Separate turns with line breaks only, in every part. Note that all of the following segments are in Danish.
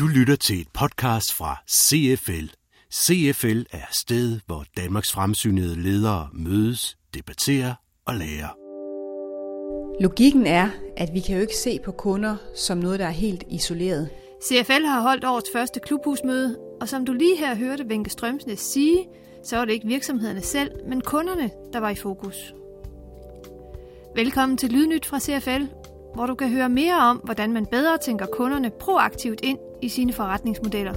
Du lytter til et podcast fra CFL. CFL er sted, hvor Danmarks fremsynede ledere mødes, debatterer og lærer.
Logikken er, at vi kan jo ikke se på kunder som noget, der er helt isoleret.
CFL har holdt årets første klubhusmøde, og som du lige her hørte Venke Strømsnes sige, så var det ikke virksomhederne selv, men kunderne, der var i fokus. Velkommen til Lydnyt fra CFL, hvor du kan høre mere om, hvordan man bedre tænker kunderne proaktivt ind i sine forretningsmodeller.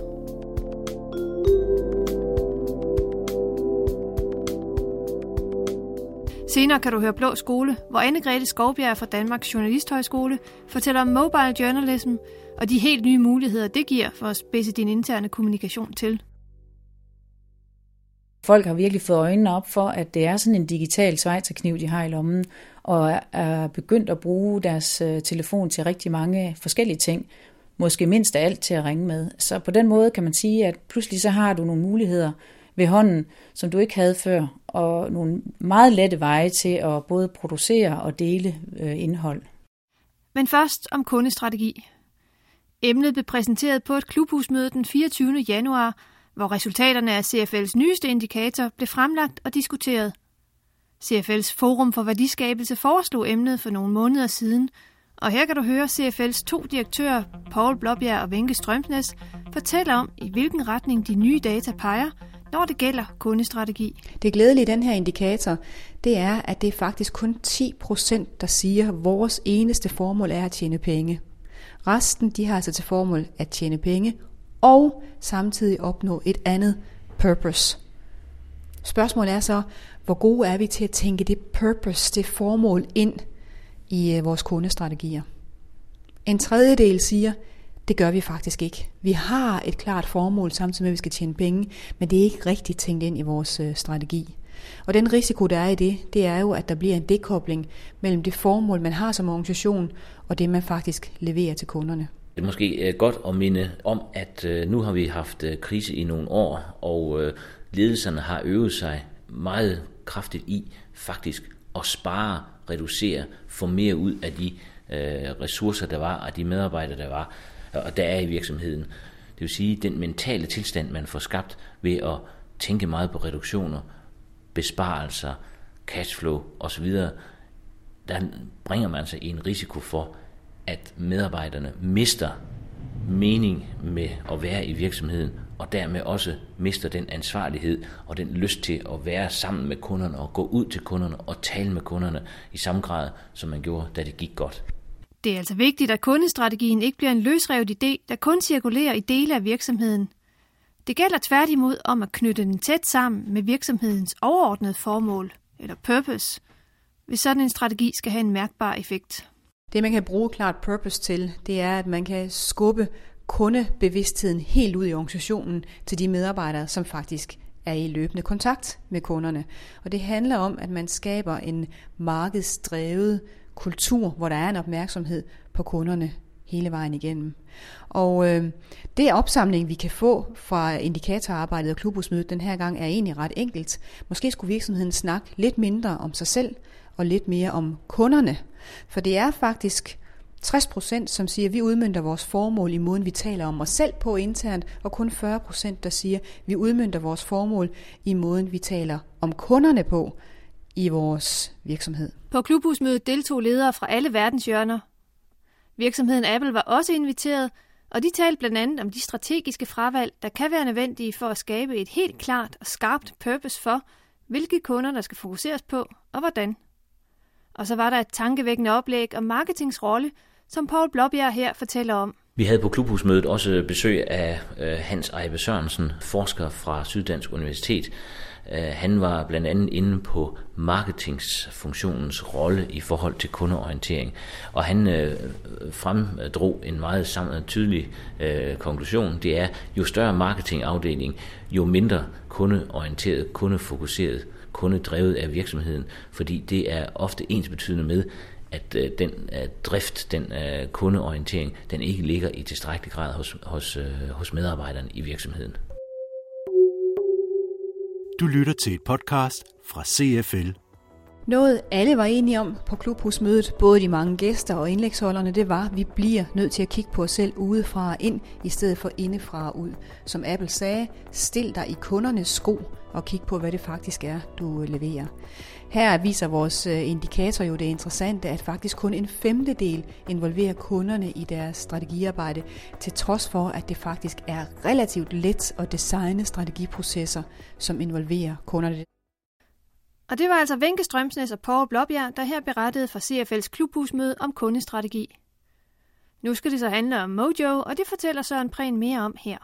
Senere kan du høre Blå Skole, hvor Anne-Grethe Skovbjerg fra Danmarks Journalisthøjskole fortæller om mobile journalism og de helt nye muligheder, det giver for at spidse din interne kommunikation til.
Folk har virkelig fået øjnene op for, at det er sådan en digital svejterkniv, de har i lommen, og er begyndt at bruge deres øh, telefon til rigtig mange forskellige ting. Måske mindst af alt til at ringe med. Så på den måde kan man sige, at pludselig så har du nogle muligheder ved hånden, som du ikke havde før, og nogle meget lette veje til at både producere og dele øh, indhold.
Men først om kundestrategi. Emnet blev præsenteret på et klubhusmøde den 24. januar, hvor resultaterne af CFL's nyeste indikator blev fremlagt og diskuteret. CFL's Forum for Værdiskabelse foreslog emnet for nogle måneder siden, og her kan du høre CFL's to direktører, Paul Blåbjerg og Venke Strømsnes, fortælle om, i hvilken retning de nye data peger, når det gælder kundestrategi.
Det glædelige i den her indikator, det er, at det er faktisk kun 10 procent, der siger, at vores eneste formål er at tjene penge. Resten, de har altså til formål at tjene penge og samtidig opnå et andet purpose. Spørgsmålet er så, hvor gode er vi til at tænke det purpose, det formål ind i øh, vores kundestrategier. En tredjedel siger, det gør vi faktisk ikke. Vi har et klart formål, samtidig med, at vi skal tjene penge, men det er ikke rigtigt tænkt ind i vores øh, strategi. Og den risiko, der er i det, det er jo, at der bliver en dekobling mellem det formål, man har som organisation, og det, man faktisk leverer til kunderne.
Det er måske øh, godt at minde om, at nu har vi haft krise i nogle år, og ledelserne har øvet sig meget kraftigt i faktisk at spare, reducere, få mere ud af de øh, ressourcer, der var, og de medarbejdere, der var og der er i virksomheden. Det vil sige, den mentale tilstand, man får skabt ved at tænke meget på reduktioner, besparelser, cashflow osv., der bringer man sig i en risiko for, at medarbejderne mister mening med at være i virksomheden, og dermed også mister den ansvarlighed og den lyst til at være sammen med kunderne og gå ud til kunderne og tale med kunderne i samme grad, som man gjorde, da det gik godt.
Det er altså vigtigt, at kundestrategien ikke bliver en løsrevet idé, der kun cirkulerer i dele af virksomheden. Det gælder tværtimod om at knytte den tæt sammen med virksomhedens overordnede formål, eller purpose, hvis sådan en strategi skal have en mærkbar effekt.
Det, man kan bruge klart purpose til, det er, at man kan skubbe kundebevidstheden helt ud i organisationen til de medarbejdere, som faktisk er i løbende kontakt med kunderne. Og det handler om, at man skaber en markedsdrevet kultur, hvor der er en opmærksomhed på kunderne hele vejen igennem. Og øh, det opsamling, vi kan få fra indikatorarbejdet og klubhusmødet den her gang, er egentlig ret enkelt. Måske skulle virksomheden snakke lidt mindre om sig selv og lidt mere om kunderne. For det er faktisk 60 procent, som siger, at vi udmyndter vores formål i måden, vi taler om os selv på internt, og kun 40 procent, der siger, at vi udmyndter vores formål i måden, vi taler om kunderne på i vores virksomhed.
På klubhusmødet deltog ledere fra alle verdens hjørner. Virksomheden Apple var også inviteret, og de talte blandt andet om de strategiske fravalg, der kan være nødvendige for at skabe et helt klart og skarpt purpose for, hvilke kunder der skal fokuseres på og hvordan. Og så var der et tankevækkende oplæg om marketings rolle, som Paul Blåbjerg her fortæller om.
Vi havde på klubhusmødet også besøg af øh, Hans Eibe Sørensen, forsker fra Syddansk Universitet, øh, han var blandt andet inde på marketingsfunktionens rolle i forhold til kundeorientering, og han øh, fremdrog en meget sammen, tydelig øh, konklusion. Det er, jo større marketingafdeling, jo mindre kundeorienteret, kundefokuseret, kundedrevet af virksomheden, fordi det er ofte ens betydende med, at øh, den øh, drift, den øh, kundeorientering, den ikke ligger i tilstrækkelig grad hos, hos, øh, hos medarbejderne i virksomheden.
Du lytter til et podcast fra CFL.
Noget alle var enige om på klubhusmødet, både de mange gæster og indlægsholderne, det var, at vi bliver nødt til at kigge på os selv udefra og ind, i stedet for indefra og ud. Som Apple sagde, stil dig i kundernes sko og kig på, hvad det faktisk er, du øh, leverer. Her viser vores øh, indikator jo det interessante, at faktisk kun en femtedel involverer kunderne i deres strategiarbejde, til trods for, at det faktisk er relativt let at designe strategiprocesser, som involverer kunderne.
Og det var altså Venke Strømsnes og Paul Blåbjerg, der her berettede fra CFL's klubhusmøde om kundestrategi. Nu skal det så handle om Mojo, og det fortæller Søren Prehn mere om her.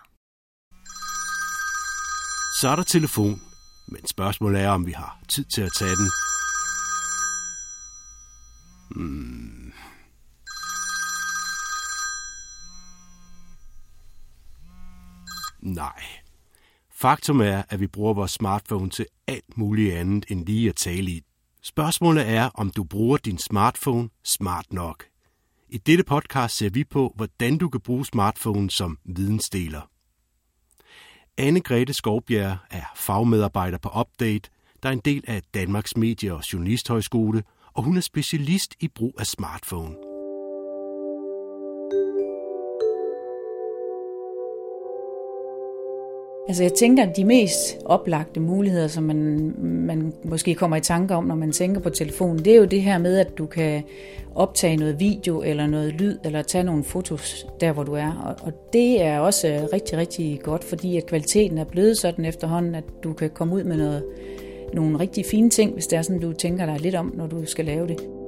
Så er der telefon, men spørgsmålet er, om vi har tid til at tage den. Hmm. Nej. Faktum er, at vi bruger vores smartphone til alt muligt andet end lige at tale i. Spørgsmålet er, om du bruger din smartphone smart nok. I dette podcast ser vi på, hvordan du kan bruge smartphone som vidensdeler. Anne-Grethe Skovbjerg er fagmedarbejder på Update, der er en del af Danmarks Medie- og Journalisthøjskole, og hun er specialist i brug af smartphone.
Altså jeg tænker, at de mest oplagte muligheder, som man, man måske kommer i tanke om, når man tænker på telefonen, det er jo det her med, at du kan optage noget video eller noget lyd, eller tage nogle fotos der, hvor du er. Og, og det er også rigtig, rigtig godt, fordi at kvaliteten er blevet sådan efterhånden, at du kan komme ud med noget, nogle rigtig fine ting, hvis det er sådan, du tænker dig lidt om, når du skal lave det.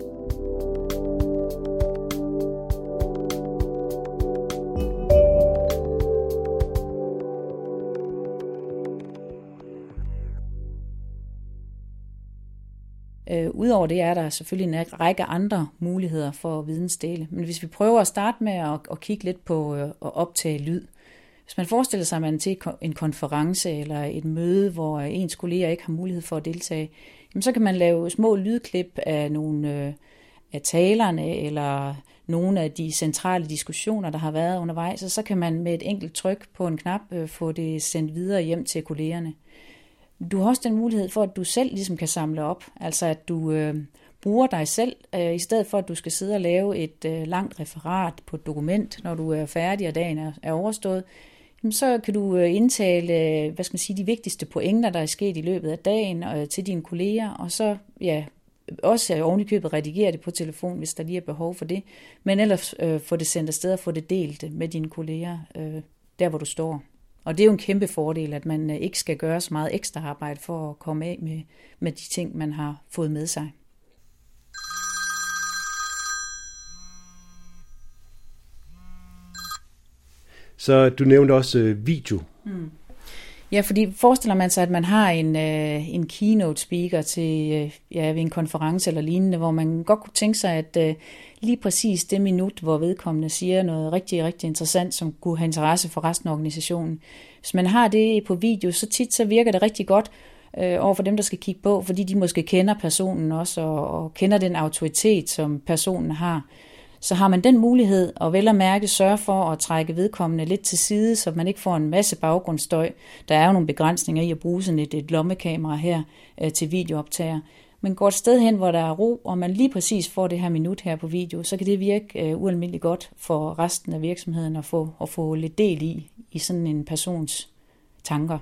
Udover det er der selvfølgelig en række andre muligheder for vidensdele. Men hvis vi prøver at starte med at, at kigge lidt på øh, at optage lyd. Hvis man forestiller sig, at man er til en konference eller et møde, hvor ens kolleger ikke har mulighed for at deltage, jamen så kan man lave små lydklip af nogle øh, af talerne eller nogle af de centrale diskussioner, der har været undervejs, og så kan man med et enkelt tryk på en knap øh, få det sendt videre hjem til kollegerne. Du har også den mulighed for, at du selv ligesom kan samle op. Altså at du øh, bruger dig selv, øh, i stedet for at du skal sidde og lave et øh, langt referat på et dokument, når du er færdig og dagen er, er overstået. Jamen, så kan du øh, indtale øh, hvad skal man sige, de vigtigste pointer, der er sket i løbet af dagen øh, til dine kolleger, og så ja, også ovenikøbet redigere det på telefon, hvis der lige er behov for det. Men ellers øh, få det sendt afsted og få det delt med dine kolleger, øh, der hvor du står. Og det er jo en kæmpe fordel, at man øh, ikke skal gøre så meget ekstra arbejde for at komme af med, med de ting, man har fået med sig.
Så du nævnte også øh, video.
Mm. Ja, fordi forestiller man sig, at man har en, øh, en keynote speaker til øh, ja, ved en konference eller lignende, hvor man godt kunne tænke sig, at øh, lige præcis det minut, hvor vedkommende siger noget rigtig, rigtig interessant, som kunne have interesse for resten af organisationen. Hvis man har det på video, så tit så virker det rigtig godt øh, over for dem, der skal kigge på, fordi de måske kender personen også, og, og kender den autoritet, som personen har så har man den mulighed og vel at mærke sørge for at trække vedkommende lidt til side, så man ikke får en masse baggrundsstøj. Der er jo nogle begrænsninger i at bruge sådan et, et lommekamera her øh, til videooptager. Men går et sted hen, hvor der er ro, og man lige præcis får det her minut her på video, så kan det virke øh, ualmindeligt godt for resten af virksomheden at få, at få lidt del i, i sådan en persons tanker.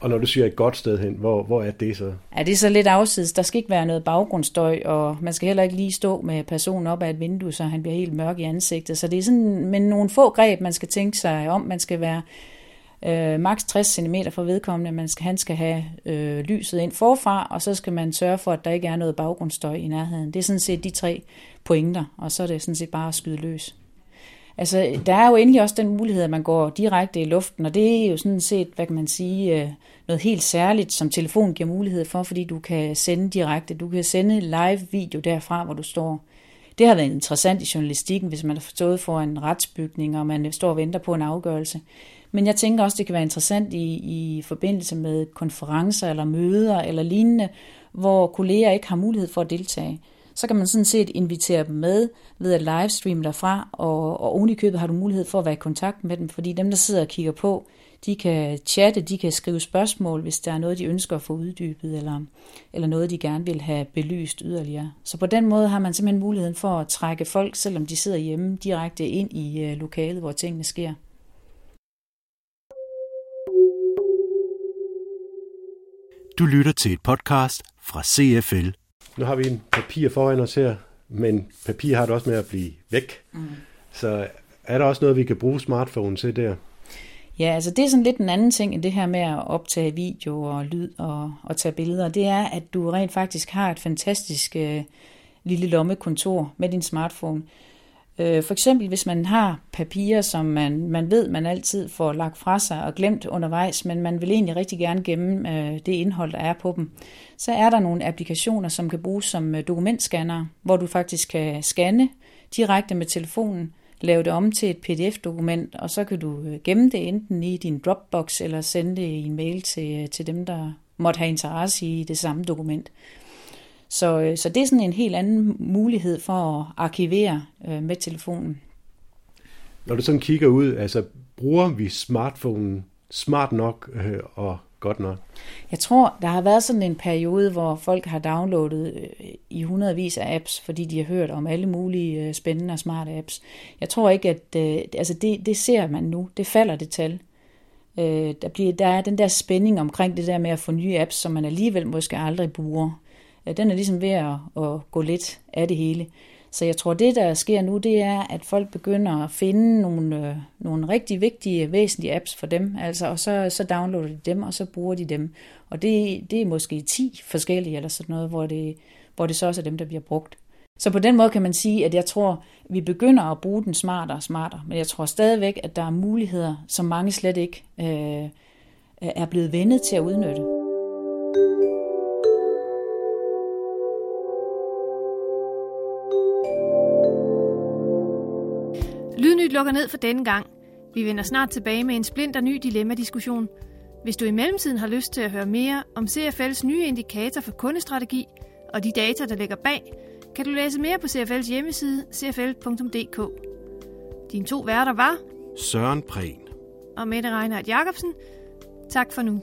Og når du siger et godt sted hen, hvor, hvor er det så?
Ja, det er så lidt afsides. Der skal ikke være noget baggrundsstøj, og man skal heller ikke lige stå med personen op ad et vindue, så han bliver helt mørk i ansigtet. Så det er sådan men nogle få greb, man skal tænke sig om. Man skal være øh, maks 60 cm fra vedkommende. Man skal, han skal have øh, lyset ind forfra, og så skal man sørge for, at der ikke er noget baggrundsstøj i nærheden. Det er sådan set de tre pointer, og så er det sådan set bare at skyde løs. Altså, der er jo endelig også den mulighed, at man går direkte i luften, og det er jo sådan set, hvad kan man sige, øh, noget helt særligt, som telefonen giver mulighed for, fordi du kan sende direkte. Du kan sende live video derfra, hvor du står. Det har været interessant i journalistikken, hvis man har stået for en retsbygning, og man står og venter på en afgørelse. Men jeg tænker også, det kan være interessant i, i forbindelse med konferencer eller møder eller lignende, hvor kolleger ikke har mulighed for at deltage så kan man sådan set invitere dem med ved at livestreame derfra, og, og oven i købet har du mulighed for at være i kontakt med dem, fordi dem, der sidder og kigger på, De kan chatte, de kan skrive spørgsmål, hvis der er noget, de ønsker at få uddybet, eller, eller noget, de gerne vil have belyst yderligere. Så på den måde har man simpelthen muligheden for at trække folk, selvom de sidder hjemme, direkte ind i øh, lokalet, hvor tingene sker.
Du lytter til et podcast fra CFL.
Nu har vi en papir foran os her, men papir har det også med at blive væk. Mm. Så er der også noget, vi kan bruge smartphone til der?
Ja, altså det er sådan lidt en anden ting end det her med at optage video og lyd og, og tage billeder. Det er, at du rent faktisk har et fantastisk øh, lille lommekontor med din smartphone. Øh, for eksempel hvis man har papirer, som man, man ved, man altid får lagt fra sig og glemt undervejs, men man vil egentlig rigtig gerne gemme øh, det indhold, der er på dem, så er der nogle applikationer, som kan bruges som øh, dokumentscanner, hvor du faktisk kan scanne direkte med telefonen, lave det om til et pdf-dokument, og så kan du øh, gemme det enten i din Dropbox eller sende det i en mail til, øh, til dem, der måtte have interesse i det samme dokument. Så, øh, så det er sådan en helt anden mulighed for at arkivere øh, med telefonen.
Når du sådan kigger ud, altså bruger vi smartphonen smart nok øh, og godt nok?
Jeg tror, der har været sådan en periode, hvor folk har downloadet øh, i hundredvis af apps, fordi de har hørt om alle mulige øh, spændende og smarte apps. Jeg tror ikke, at øh, altså det, det ser man nu. Det falder det tal. Øh, der, bliver, der er den der spænding omkring det der med at få nye apps, som man alligevel måske aldrig bruger Øh, den er ligesom ved at, at gå lidt af det hele. Så jeg tror, det der sker nu, det er, at folk begynder at finde nogle, øh, nogle rigtig vigtige, væsentlige apps for dem, altså, og så, så downloader de dem, og så bruger de dem. Og det, det er måske 10 forskellige, eller sådan noget, hvor det, hvor det så også er dem, der bliver brugt. Så på den måde kan man sige, at jeg tror, vi begynder at bruge den smartere og smartere, men jeg tror stadigvæk, at der er muligheder, som mange slet ikke øh, er blevet vendet til at udnytte.
Lukker ned for denne gang. Vi vender snart tilbage med en splinter ny dilemma-diskussion. Hvis du i mellemtiden har lyst til at høre mere om CFL's nye indikator for kundestrategi og de data, der ligger bag, kan du læse mere på CFL's hjemmeside cfl.dk. Dine to værter var
Søren Prehn
og Mette Reinhardt Jacobsen. Tak for nu.